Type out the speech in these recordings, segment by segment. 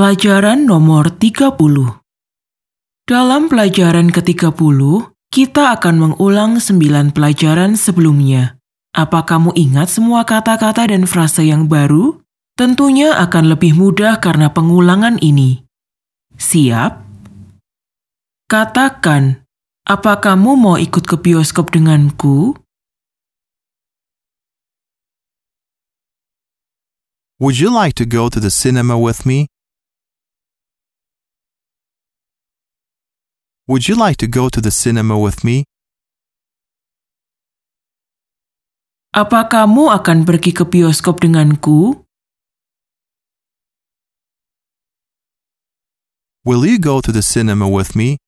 Pelajaran nomor 30 Dalam pelajaran ke-30, kita akan mengulang 9 pelajaran sebelumnya. Apa kamu ingat semua kata-kata dan frase yang baru? Tentunya akan lebih mudah karena pengulangan ini. Siap? Katakan, apa kamu mau ikut ke bioskop denganku? Would you like to go to the cinema with me? Would you like to go to the cinema with me? Apa kamu akan pergi ke bioskop denganku? Will you go to the cinema with me?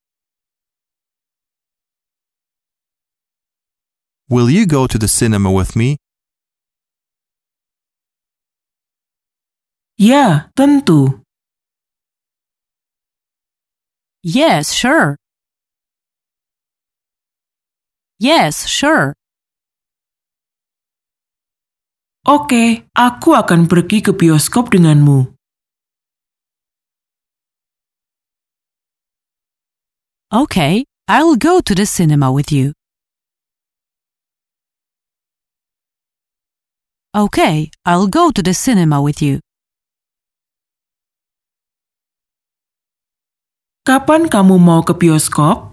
Will you go to the cinema with me? Ya, tentu. Yes, sure. Yes, sure. Oke, aku akan pergi ke bioskop denganmu. Okay, I'll go to the cinema with you. Okay, I'll go to the cinema with you. Kapan kamu mau ke bioskop?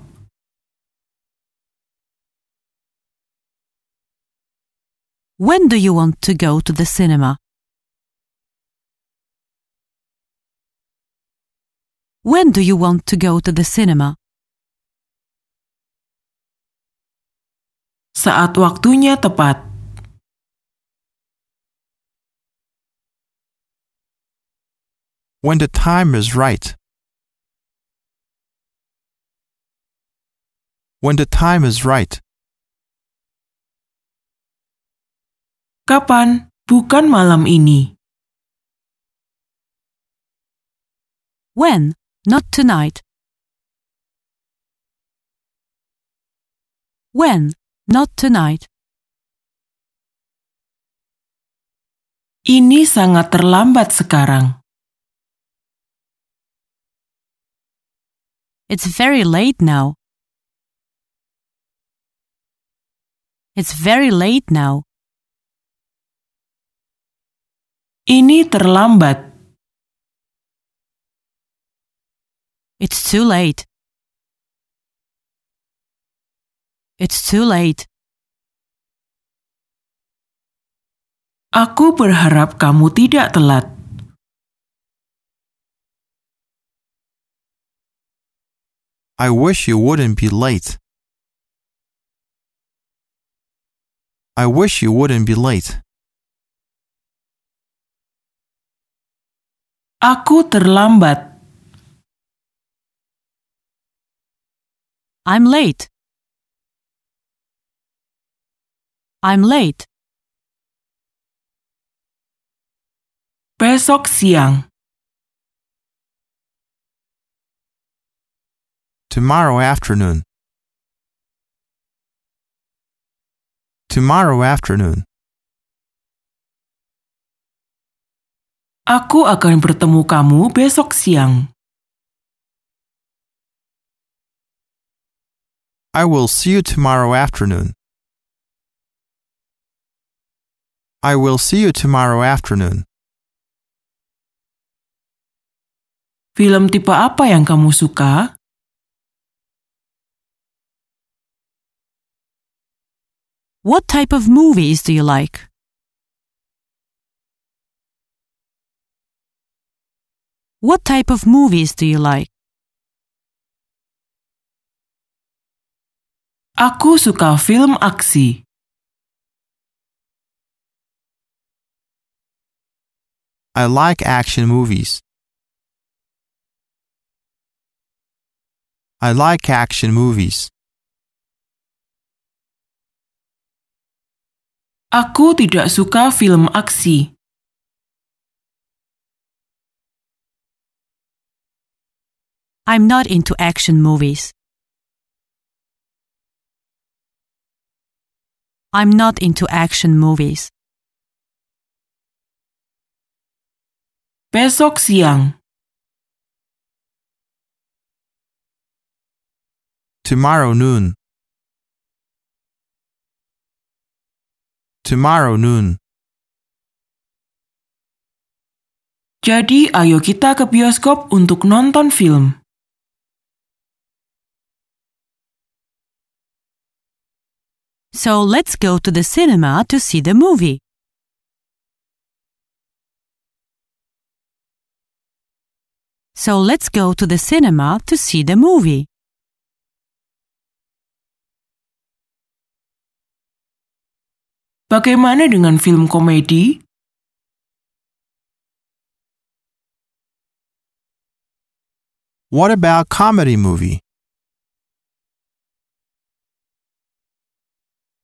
When do you want to go to the cinema? When do you want to go to the cinema? Saat waktunya tepat. When the time is right. When the time is right. Kapan? Bukan malam ini. When? Not tonight. When? Not tonight. Ini sangat terlambat sekarang. It's very late now. It's very late now. Ini terlambat. It's too late. It's too late. Aku berharap kamu tidak telat. I wish you wouldn't be late. I wish you wouldn't be late. Aku terlambat. I'm late. I'm late. Besok siang. Tomorrow afternoon. Tomorrow afternoon. Aku akan bertemu kamu besok siang. I will see you tomorrow afternoon. I will see you tomorrow afternoon. Film tipe apa yang kamu suka? What type of movies do you like? What type of movies do you like? Aku suka film aksi. I like action movies. I like action movies. Aku tidak suka film aksi. I'm not into action movies. I'm not into action movies. Besok siang. Tomorrow noon. Tomorrow noon. Jadi, ayo kita ke bioskop untuk nonton film. So let's go to the cinema to see the movie. So let's go to the cinema to see the movie. Bagaimana dengan film komedi? What about comedy movie?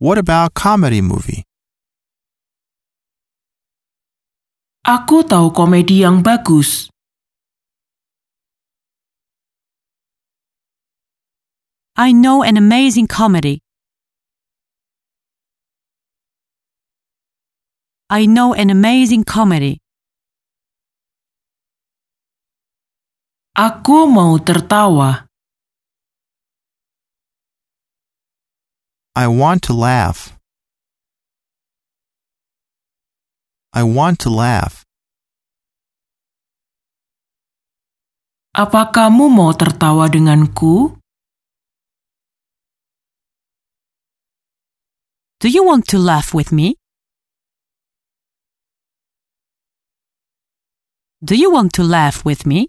What about comedy movie? Aku tahu komedi yang bagus. I know an amazing comedy. I know an amazing comedy. Aku mau tertawa. I want to laugh. I want to laugh. Apa kamu mau tertawa denganku? Do you want to laugh with me? Do you want to laugh with me?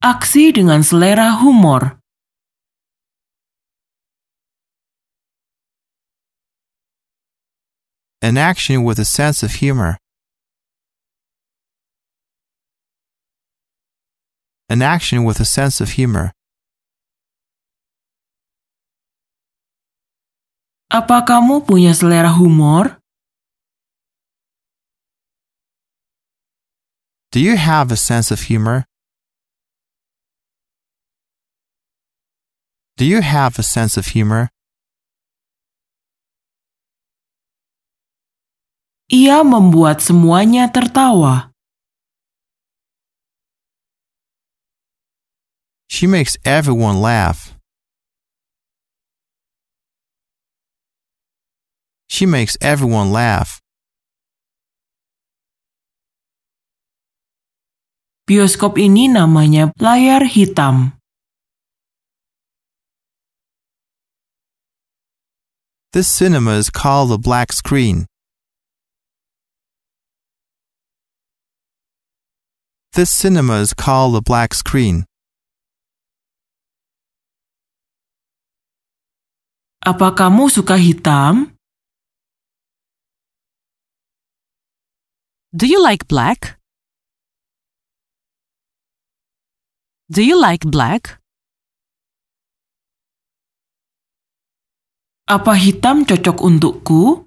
Aksi dengan selera humor. An action with a sense of humor. An action with a sense of humor. Apa kamu punya selera humor? Do you have a sense of humor? Do you have a sense of humor? Ia membuat semuanya tertawa. She makes everyone laugh. She makes everyone laugh. Bioskop ini namanya layar hitam. This cinema is called a black screen. This cinema is called a black screen. Apa kamu suka hitam? Do you like black? Do you like black? Apa hitam cocok untukku?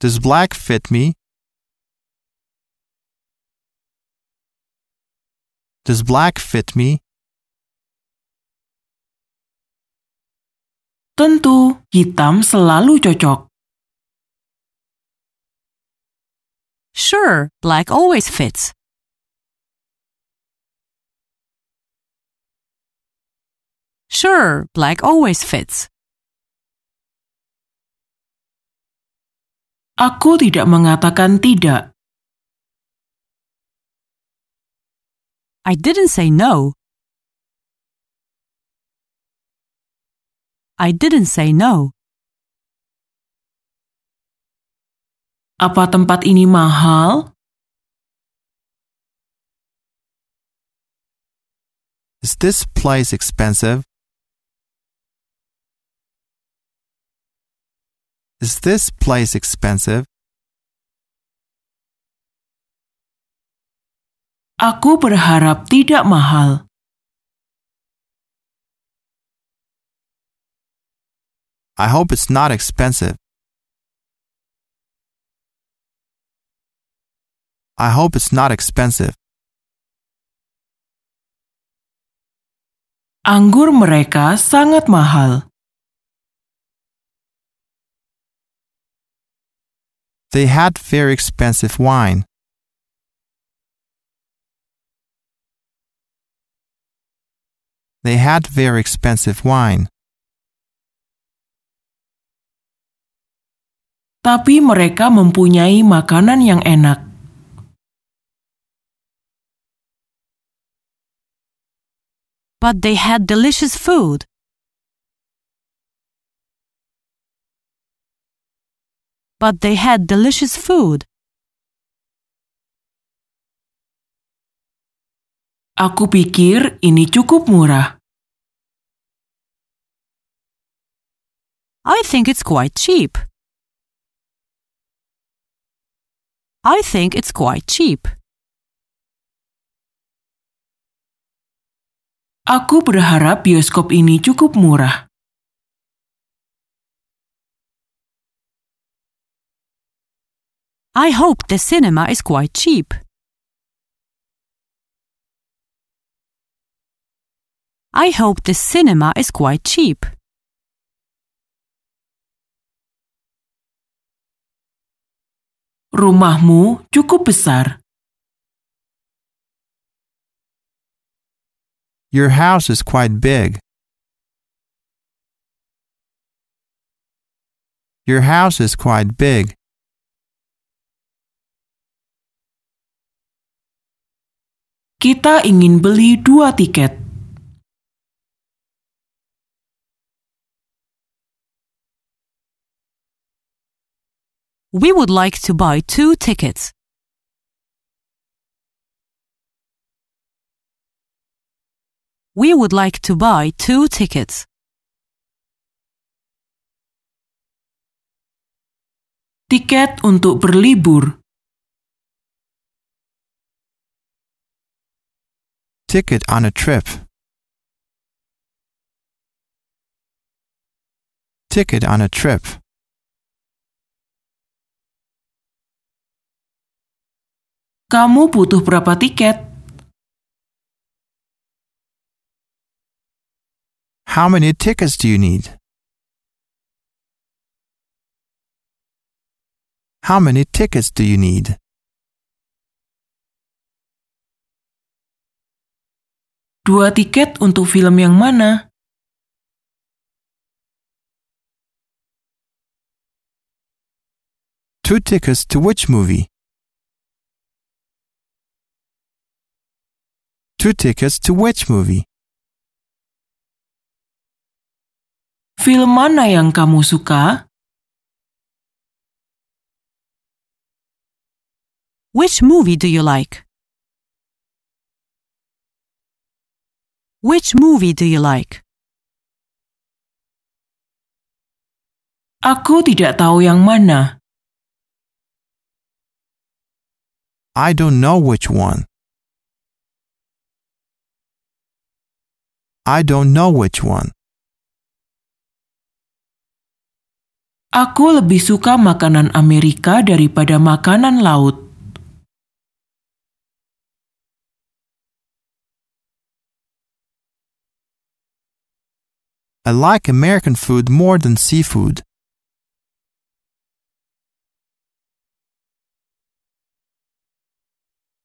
Does black fit me? Does black fit me? Tentu, hitam selalu cocok. Sure, black always fits. Sure, black always fits. Aku tidak mengatakan tidak. I didn't say no. I didn't say no. Apa tempat ini mahal? Is this place expensive? Is this place expensive? Aku berharap tidak mahal. I hope it's not expensive. I hope it's not expensive. Anggur mereka sangat mahal. They had very expensive wine. They had very expensive wine. Tapi mereka mempunyai makanan yang enak. But they had delicious food. But they had delicious food. Aku pikir ini cukup murah. I think it's quite cheap. I think it's quite cheap. Aku berharap bioskop ini cukup murah. I hope the cinema is quite cheap. I hope the cinema is quite cheap. Rumahmu cukup besar. Your house is quite big. Your house is quite big. Kita ingin beli dua tiket. We would like to buy two tickets. We would like to buy two tickets. Tiket untuk berlibur. Ticket on a trip. Ticket on a trip. Kamu butuh berapa tiket? How many tickets do you need? How many tickets do you need? Dua tiket untuk film yang mana? Two tickets to which movie? Two tickets to which movie? Film mana yang kamu suka? Which movie do you like? Which movie do you like? Aku tidak tahu yang mana. I don't know which one. I don't know which one. Aku lebih suka makanan Amerika daripada makanan laut. I like American food more than seafood.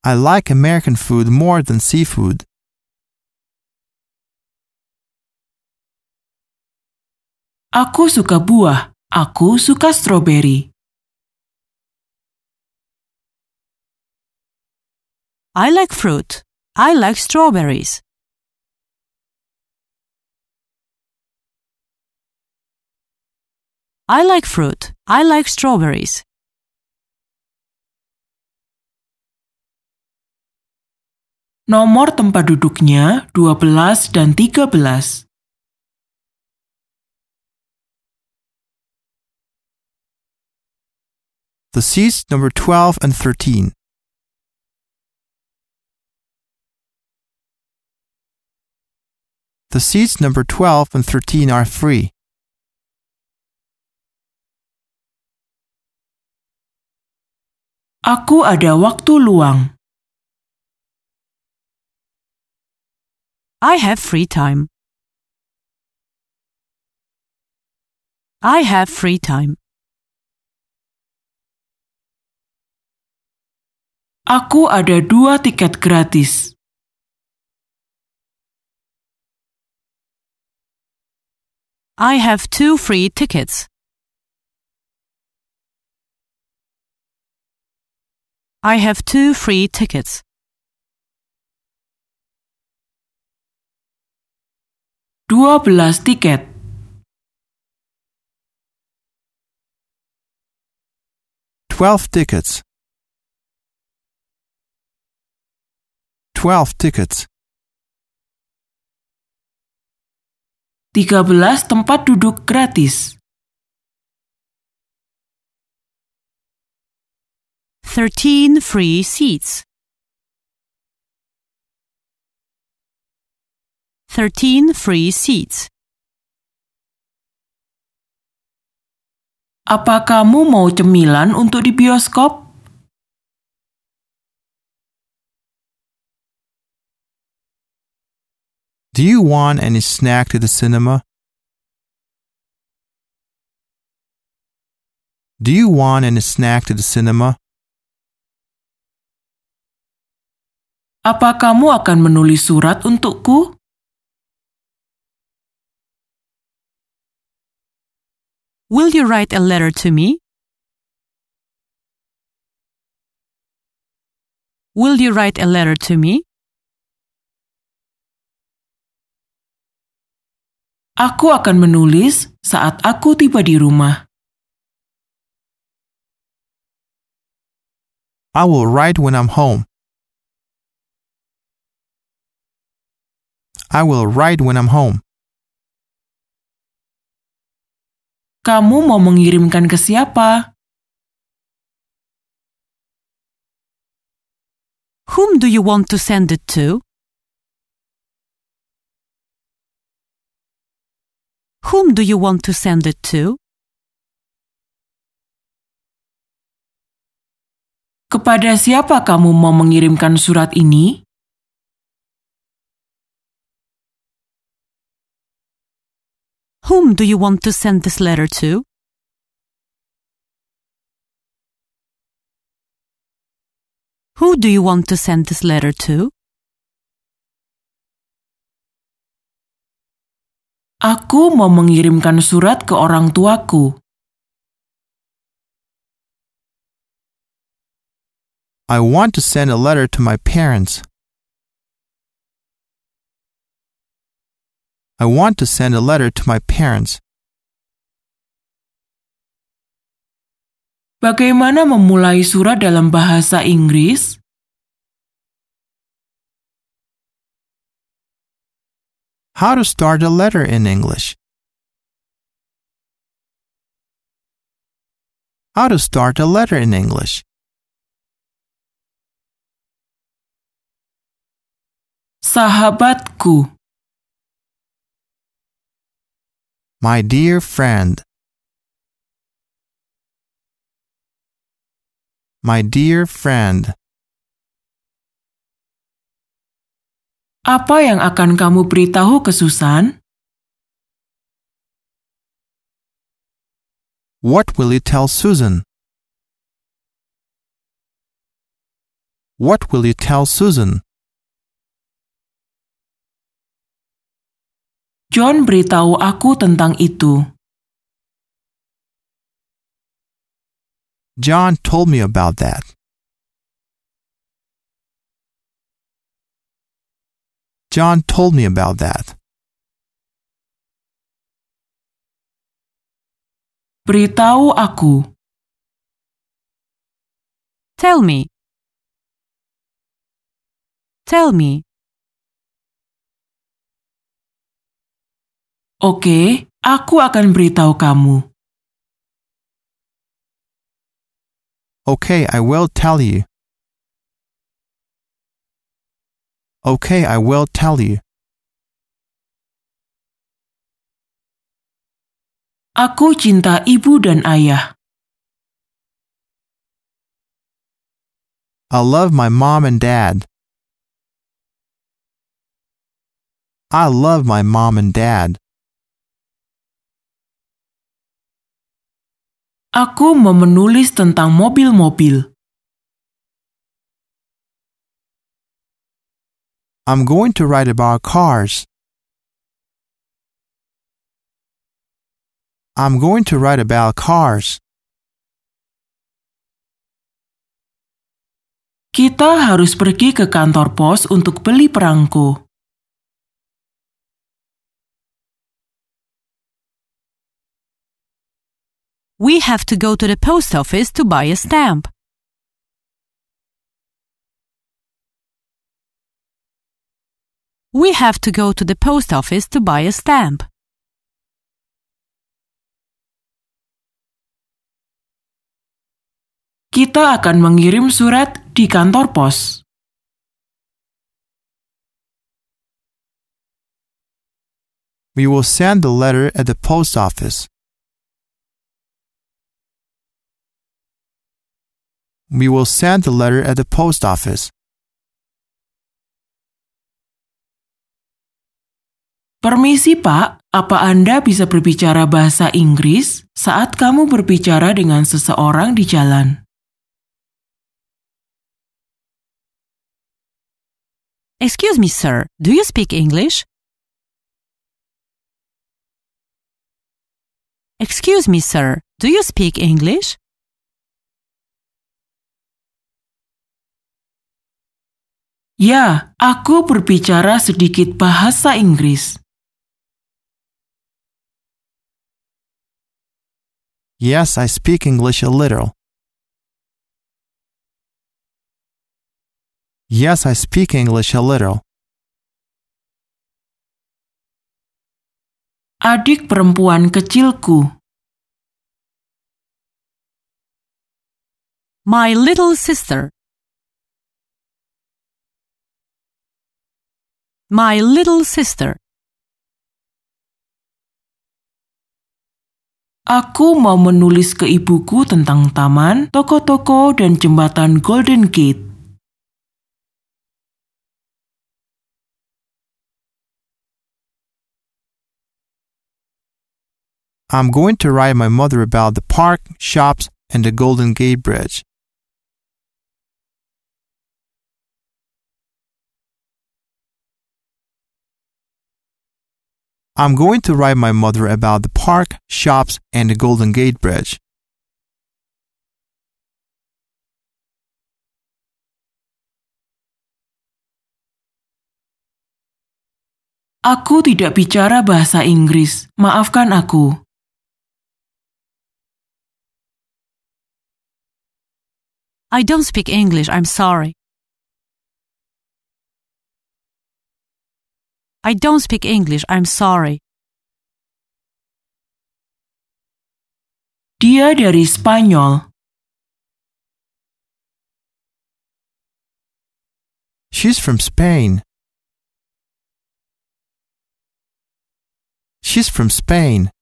I like American food more than seafood. Aku suka buah. Aku suka stroberi. I like fruit. I like strawberries. I like fruit. I like strawberries. Nomor tempat duduknya 12 dan 13. The seats number 12 and 13. The seats number 12 and 13 are free. Aku ada waktu luang. I have free time. I have free time. Aku ada dua tiket gratis. I have two free tickets. I have two free tickets. Dua belas tiket. Twelve tickets. Twelve tickets. Tiga belas tempat duduk gratis. 13 free seats. 13 free seats. Apa kamu mau cemilan untuk di bioskop? Do you want any snack to the cinema? Do you want any snack to the cinema? Apa kamu akan menulis surat untukku? Will you write a letter to me? Will you write a letter to me? Aku akan menulis saat aku tiba di rumah. I will write when I'm home. I will write when I'm home. Kamu mau mengirimkan ke siapa? Whom do you want to send it to? Whom do you want to send it to? Kepada siapa kamu mau mengirimkan surat ini? Whom do you want to send this letter to? Who do you want to send this letter to? Aku mau mengirimkan surat ke orang tuaku. I want to send a letter to my parents. I want to send a letter to my parents. Bagaimana memulai surat dalam bahasa Inggris? How to start a letter in English. How to start a letter in English. Sahabatku, My dear friend. My dear friend. apa yang akan kamu beritahu ke Susan? What will you tell Susan? What will you tell Susan? John beritahu aku tentang itu. John told me about that. John told me about that. Beritahu aku. Tell me. Tell me. Oke, aku akan beritahu kamu. Okay, I will tell you. Okay, I will tell you. Aku cinta ibu dan ayah. I love my mom and dad. I love my mom and dad. Aku mau menulis tentang mobil-mobil. I'm going to write about cars. I'm going to write about cars. Kita harus pergi ke kantor pos untuk beli perangko. We have to go to the post office to buy a stamp. We have to go to the post office to buy a stamp. Kita akan mengirim surat di kantor pos. We will send the letter at the post office. We will send the letter at the post office. Permisi, Pak. Apa Anda bisa berbicara bahasa Inggris saat kamu berbicara dengan seseorang di jalan? Excuse me, sir. Do you speak English? Excuse me, sir. Do you speak English? Ya, aku berbicara sedikit bahasa Inggris. Yes, I speak English a little. Yes, I speak English a little. Adik perempuan kecilku. My little sister. My little sister. Aku mau menulis ke ibuku tentang taman, toko-toko, dan jembatan Golden Gate. I'm going to write my mother about the park, shops, and the Golden Gate Bridge. I'm going to write my mother about the park, shops, and the Golden Gate Bridge. Aku tidak bicara bahasa Inggris. Maafkan aku. I don't speak English, I'm sorry. I don't speak English, I'm sorry. Dia dari Spanyol. She's from Spain. She's from Spain.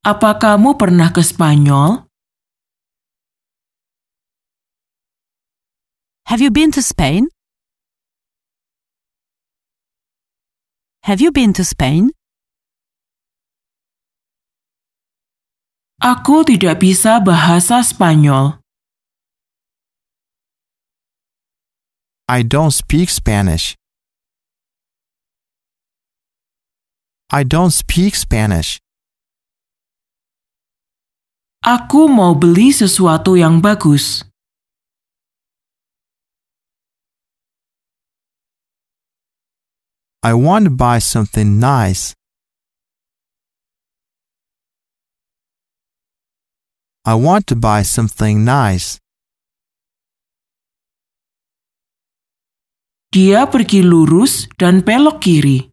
Apa kamu pernah ke Spanyol? Have you been to Spain? Have you been to Spain? Aku tidak bisa bahasa Spanyol. I don't speak Spanish. I don't speak Spanish. Aku mau beli sesuatu yang bagus. I want to buy something nice. I want to buy something nice. Dia pergi lurus dan belok kiri.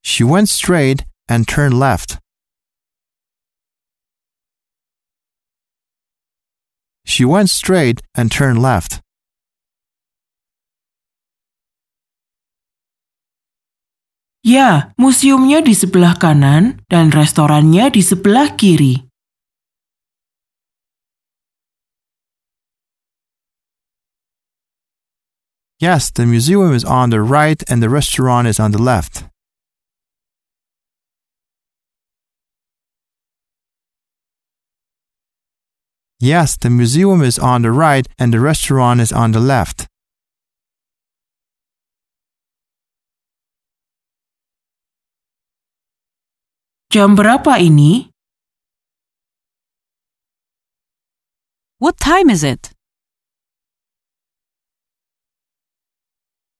She went straight and turned left. She went straight and turned left. Ya, museumnya di sebelah kanan dan restorannya di sebelah kiri. Yes, the museum is on the right and the restaurant is on the left. Yes, the museum is on the right and the restaurant is on the left. Jam berapa ini? What time is it?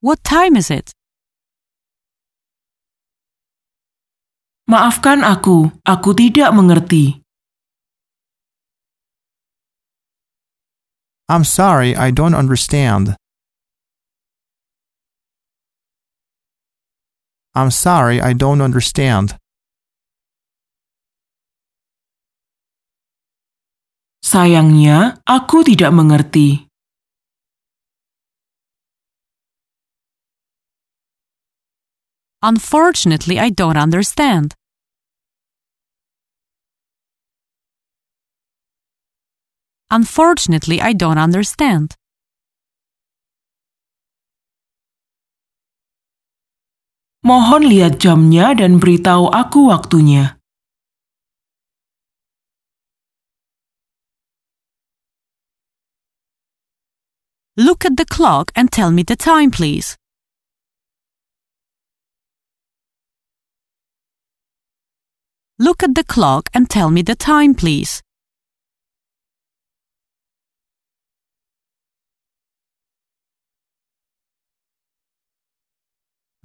What time is it? Maafkan aku, aku tidak mengerti. I'm sorry, I don't understand. I'm sorry, I don't understand. Sayangnya, aku tidak mengerti. Unfortunately, I don't understand. Unfortunately, I don't understand. Mohon lihat jamnya dan beritahu aku waktunya. Look at the clock and tell me the time, please. Look at the clock and tell me the time, please.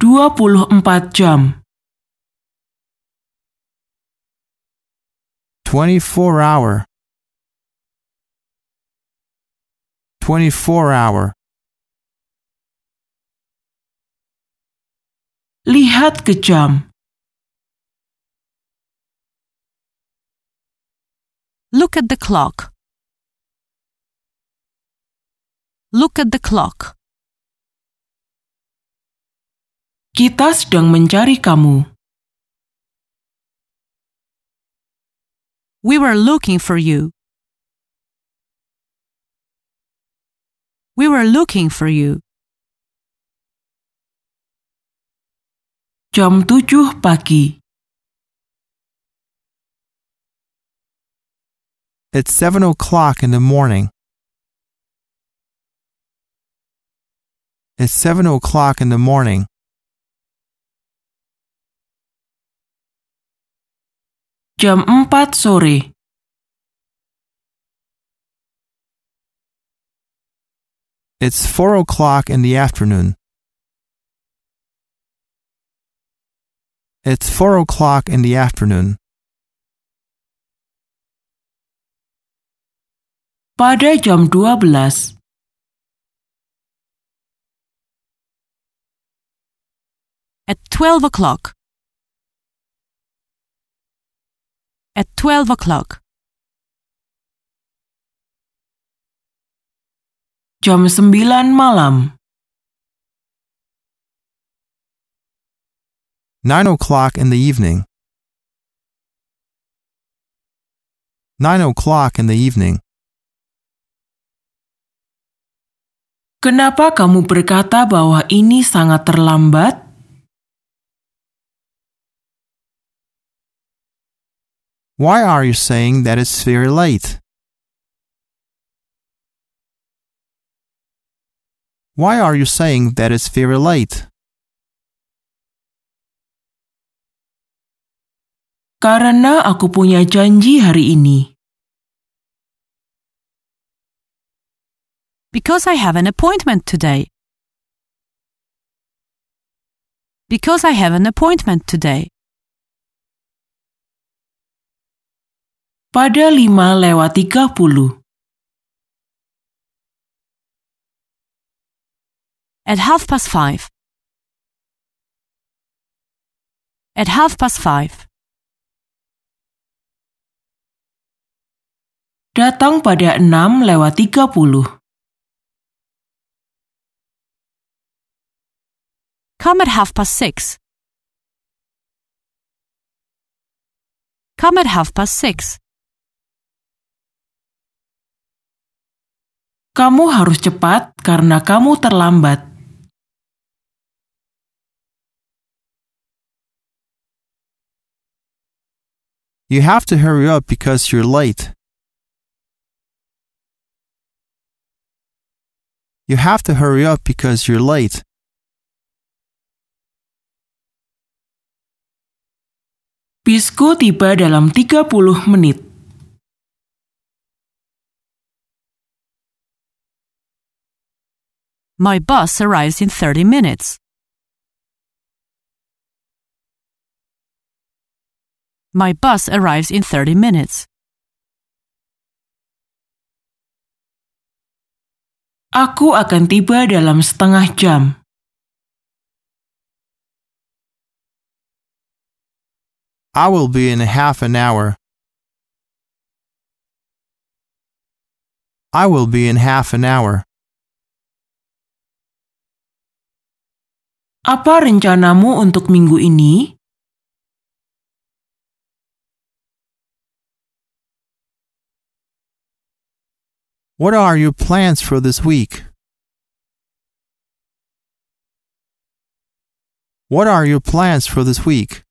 Dua puluh empat jam. 24 hour. 24 hour. Lihat ke jam. Look at the clock. Look at the clock. Kita sedang mencari kamu. We were looking for you. We were looking for you. Jam tujuh pagi. It's 7 o'clock in the morning. It's 7 o'clock in the morning. Jam empat sore. It's 4 o'clock in the afternoon. It's 4 o'clock in the afternoon. Pada jam dua belas. At 12 o'clock. At 12 o'clock. Jam sembilan malam. 9 o'clock in the evening. 9 o'clock in the evening. Kenapa kamu berkata bahwa ini sangat terlambat? Why are you saying that it's very late? Why are you saying that it's very late? Karena aku punya janji hari ini. Because I have an appointment today. Because I have an appointment today. Pada lima lewat tiga puluh. At half past five. At half past five. Datang pada enam lewat tiga puluh. Come at half past six. Come at half past six. Kamu harus cepat karena kamu terlambat. You have to hurry up because you're late. You have to hurry up because you're late. Bisku tiba dalam 30 menit. My bus arrives in 30 minutes. My bus arrives in 30 minutes. Aku akan tiba dalam setengah jam. I will be in half an hour. I will be in half an hour. Apa rencanamu untuk minggu ini? What are your plans for this week? What are your plans for this week?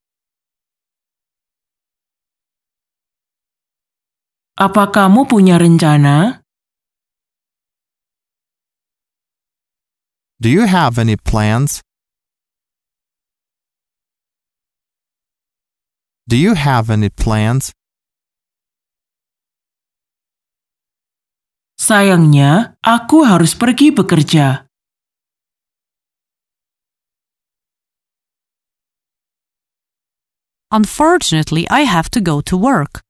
Apa kamu punya rencana? Do you have any plans? Do you have any plans? Sayangnya, aku harus pergi bekerja. Unfortunately, I have to go to work.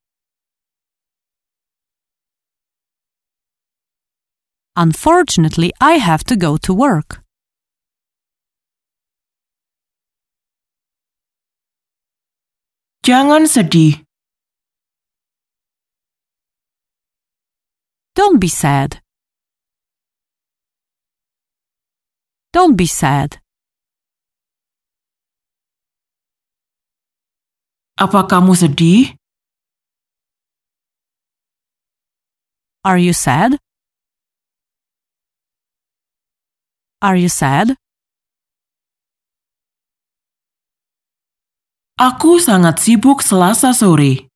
Unfortunately, I have to go to work. Jangan sedih. Don't be sad. Don't be sad. Apa kamu sedih? Are you sad? Are you sad? Aku sangat sibuk Selasa sore.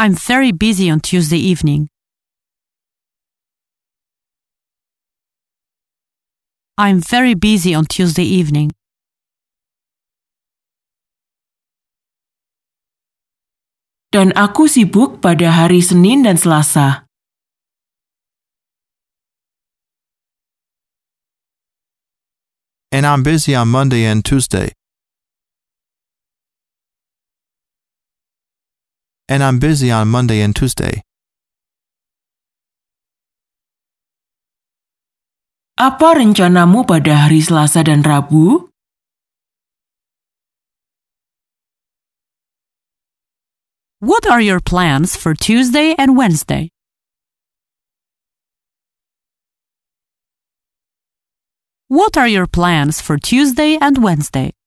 I'm very busy on Tuesday evening. I'm very busy on Tuesday evening. Dan aku sibuk pada hari Senin dan Selasa. And I'm busy on Monday and Tuesday. And I'm busy on Monday and Tuesday. Apa rencanamu pada hari Selasa dan Rabu? What are your plans for Tuesday and Wednesday? What are your plans for Tuesday and Wednesday?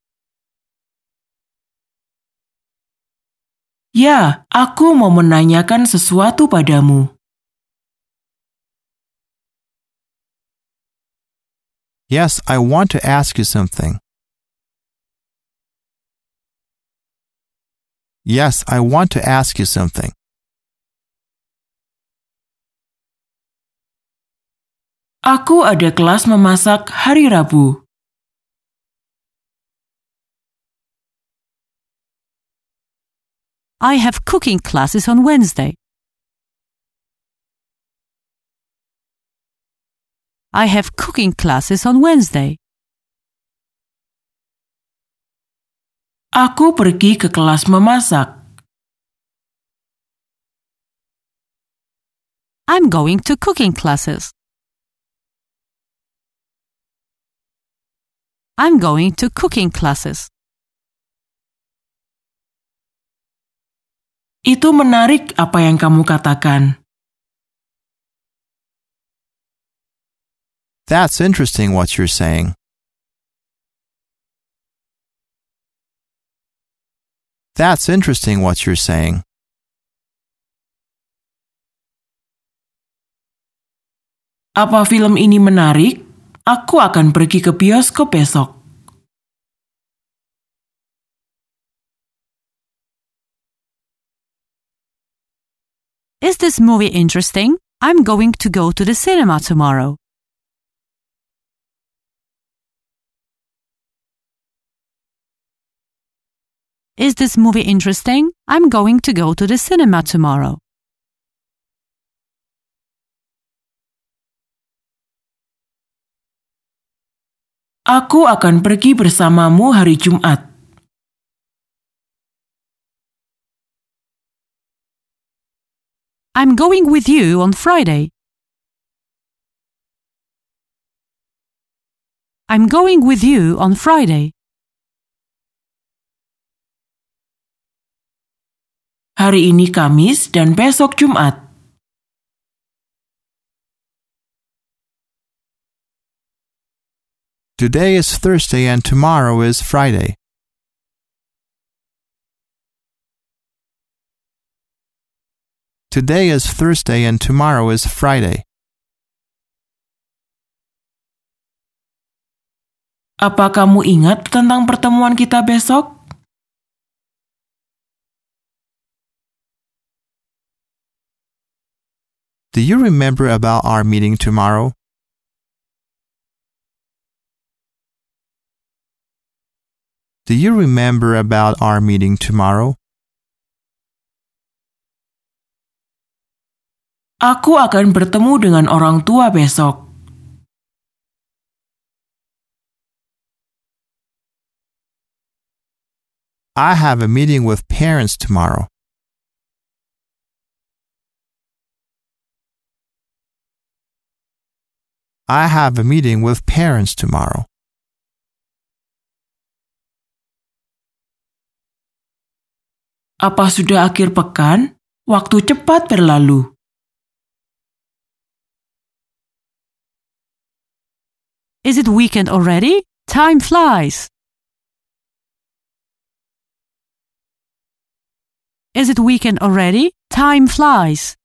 Ya, aku mau menanyakan sesuatu padamu. Yes, I want to ask you something. Yes, I want to ask you something. Aku ada kelas memasak hari Rabu. I have cooking classes on Wednesday. I have cooking classes on Wednesday. Aku pergi ke kelas memasak. I'm going to cooking classes. I'm going to cooking classes. Itu menarik apa yang kamu katakan. That's interesting what you're saying. That's interesting what you're saying. Apa film ini menarik? Aku akan pergi ke bioskop besok. Is this movie interesting? I'm going to go to the cinema tomorrow. Is this movie interesting? I'm going to go to the cinema tomorrow. Aku akan pergi bersamamu hari Jumat. I'm going with you on Friday. I'm going with you on Friday. Hari ini Kamis dan besok Jumat. Today is Thursday and tomorrow is Friday. Today is Thursday and tomorrow is Friday. Apa kamu ingat tentang pertemuan kita besok? Do you remember about our meeting tomorrow? Do you remember about our meeting tomorrow? Aku akan bertemu dengan orang tua besok. I have a meeting with parents tomorrow. I have a meeting with parents tomorrow. Apa sudah akhir pekan? Waktu cepat berlalu. Is it weekend already? Time flies. Is it weekend already? Time flies.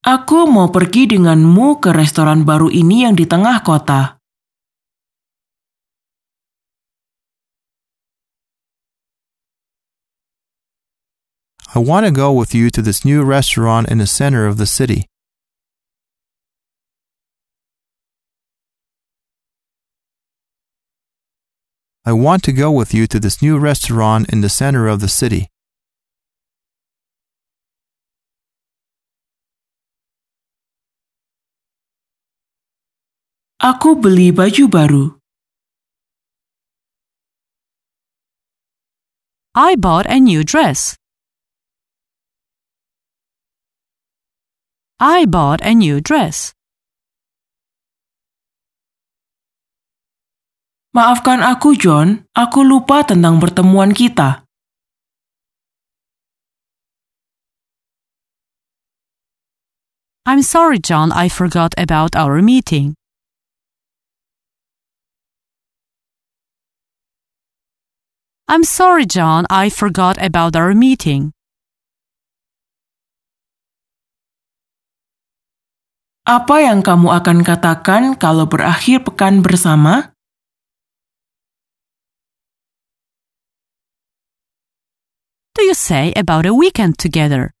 Aku mau pergi denganmu ke restoran baru ini yang di tengah kota. I want to go with you to this new restaurant in the center of the city. I want to go with you to this new restaurant in the center of the city. Aku beli baju baru. I bought a new dress. I bought a new dress. Maafkan aku, John. Aku lupa tentang pertemuan kita. I'm sorry, John, I forgot about our meeting. I'm sorry, John, I forgot about our meeting. Apa yang kamu akan katakan kalau berakhir pekan bersama? Do you say about a weekend together?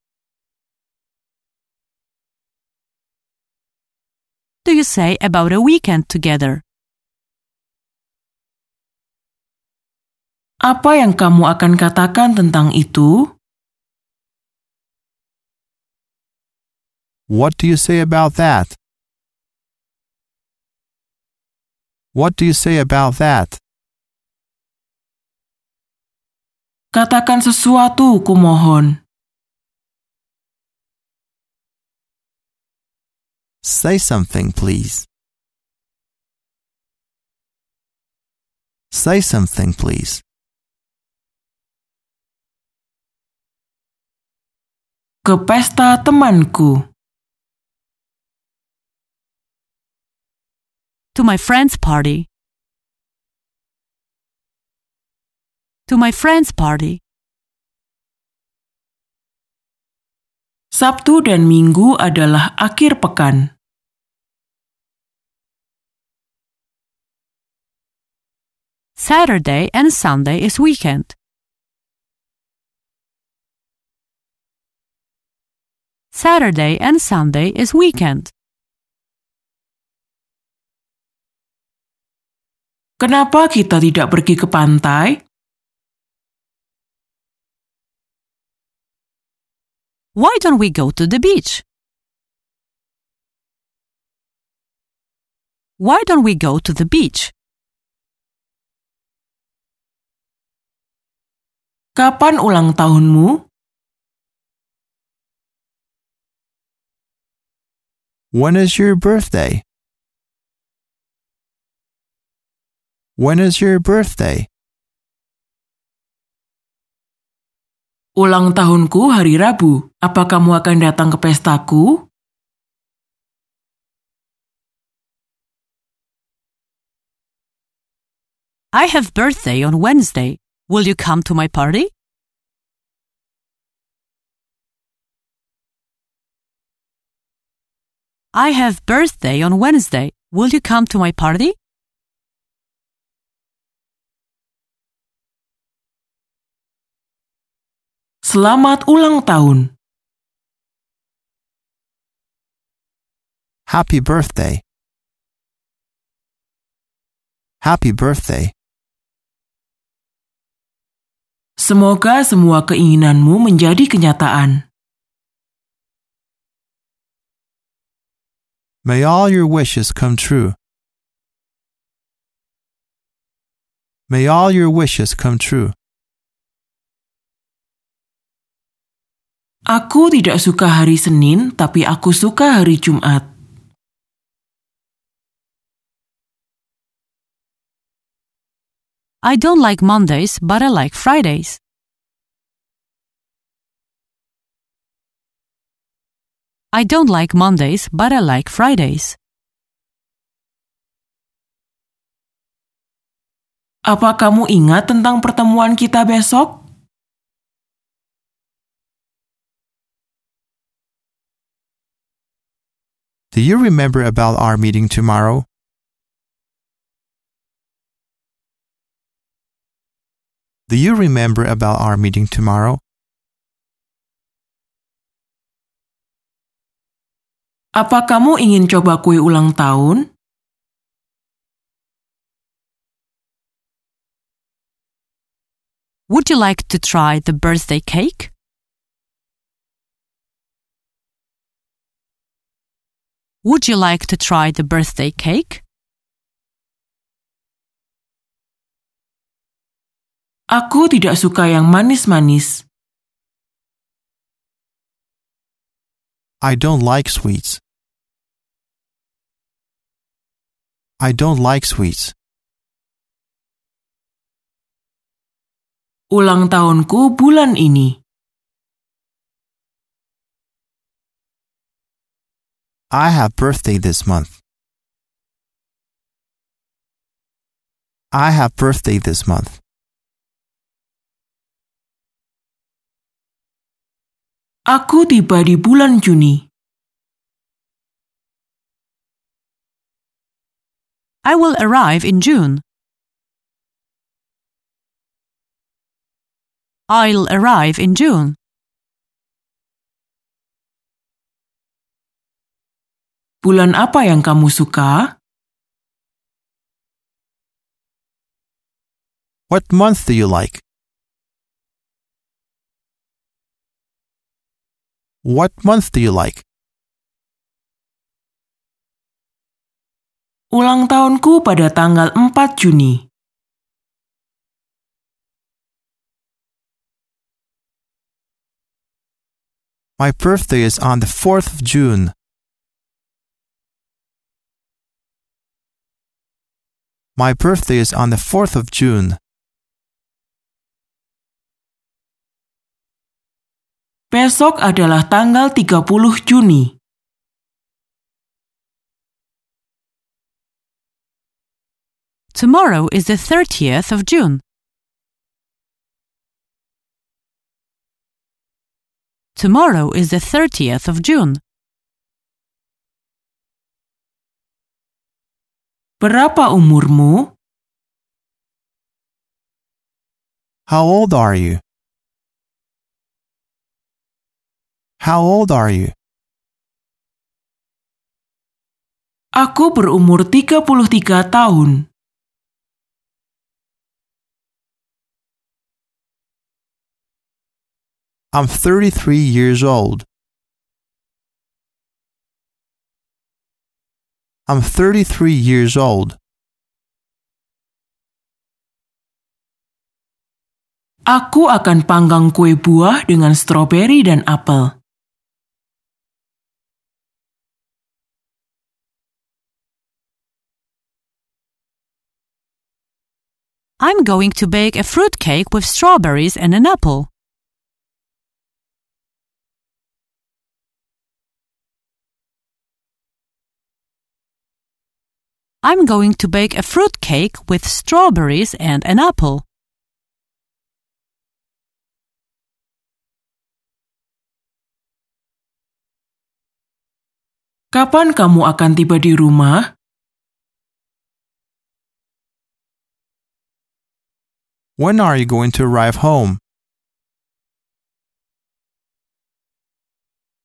Do you say about a weekend together? Apa yang kamu akan katakan tentang itu? What do you say about that? What do you say about that? Katakan sesuatu, kumohon. Say something, please. Say something, please. Ke pesta temanku. To my friend's party. To my friend's party. Sabtu dan Minggu adalah akhir pekan. Saturday and Sunday is weekend. Saturday and Sunday is weekend. Kenapa kita tidak pergi ke pantai? Why don't we go to the beach? Why don't we go to the beach? Kapan ulang tahunmu? When is your birthday? When is your birthday? Ulang tahunku hari Rabu. Apa kamu akan datang ke pestaku? I have birthday on Wednesday. Will you come to my party? I have birthday on Wednesday. Will you come to my party? Selamat ulang tahun. Happy birthday. Happy birthday. Semoga semua keinginanmu menjadi kenyataan. May all your wishes come true. May all your wishes come true. Aku tidak suka hari Senin, tapi aku suka hari Jumat. I don't like Mondays, but I like Fridays. I don't like Mondays, but I like Fridays. Apa kamu ingat tentang pertemuan kita besok? Do you remember about our meeting tomorrow? Do you remember about our meeting tomorrow? Apa kamu ingin coba kue ulang tahun? Would you like to try the birthday cake? Would you like to try the birthday cake? Aku tidak suka yang manis-manis. I don't like sweets. I don't like sweets. Ulang tahunku bulan ini. I have birthday this month. I have birthday this month. Aku tiba di bulan Juni. I will arrive in June. I'll arrive in June. Bulan apa yang kamu suka? What month do you like? What month do you like? Ulang tahunku pada tanggal 4 Juni. My birthday is on the 4th of June. My birthday is on the 4th of June. Besok adalah tanggal 30 Juni. Tomorrow is the 30th of June. Tomorrow is the 30th of June. Berapa umurmu? How old are you? How old are you? Aku berumur 33 tahun. I'm 33 years old. I'm 33 years old. Aku akan panggang kue buah dengan stroberi dan apel. I'm going to bake a fruit cake with strawberries and an apple. I'm going to bake a fruit cake with strawberries and an apple. Kapan kamu akan tiba di rumah? When are you going to arrive home?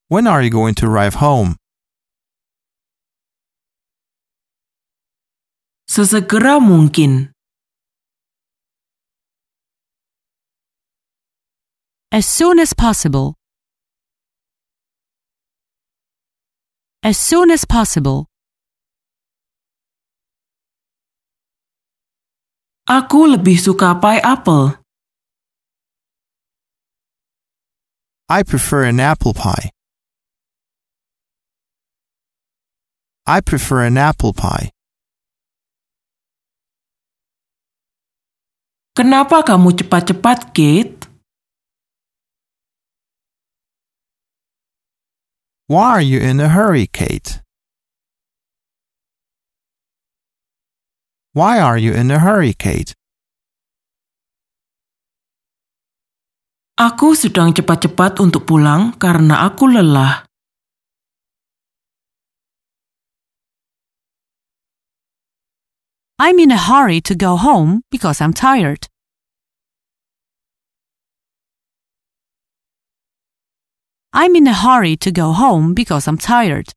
When are you going to arrive home? Sesegera mungkin. As soon as possible. As soon as possible. Aku lebih suka pie apel. I prefer an apple pie. I prefer an apple pie. Kenapa kamu cepat-cepat, Kate? Why are you in a hurry, Kate? Why are you in a hurry, Kate? Aku sedang cepat-cepat untuk pulang karena aku lelah. I'm in a hurry to go home because I'm tired. I'm in a hurry to go home because I'm tired.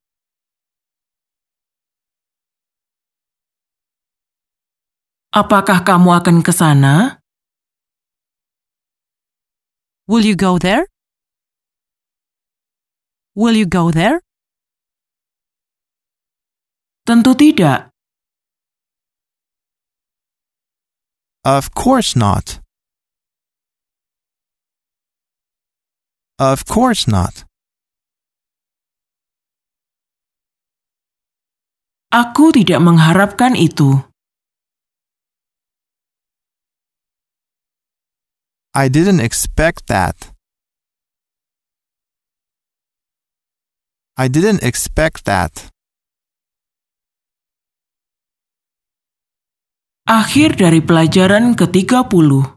Apakah kamu akan ke sana? Will you go there? Will you go there? Tentu tidak. Of course not. Of course not. Aku tidak mengharapkan itu. I didn't expect that. I didn't expect that. Akhir dari pelajaran ke-30.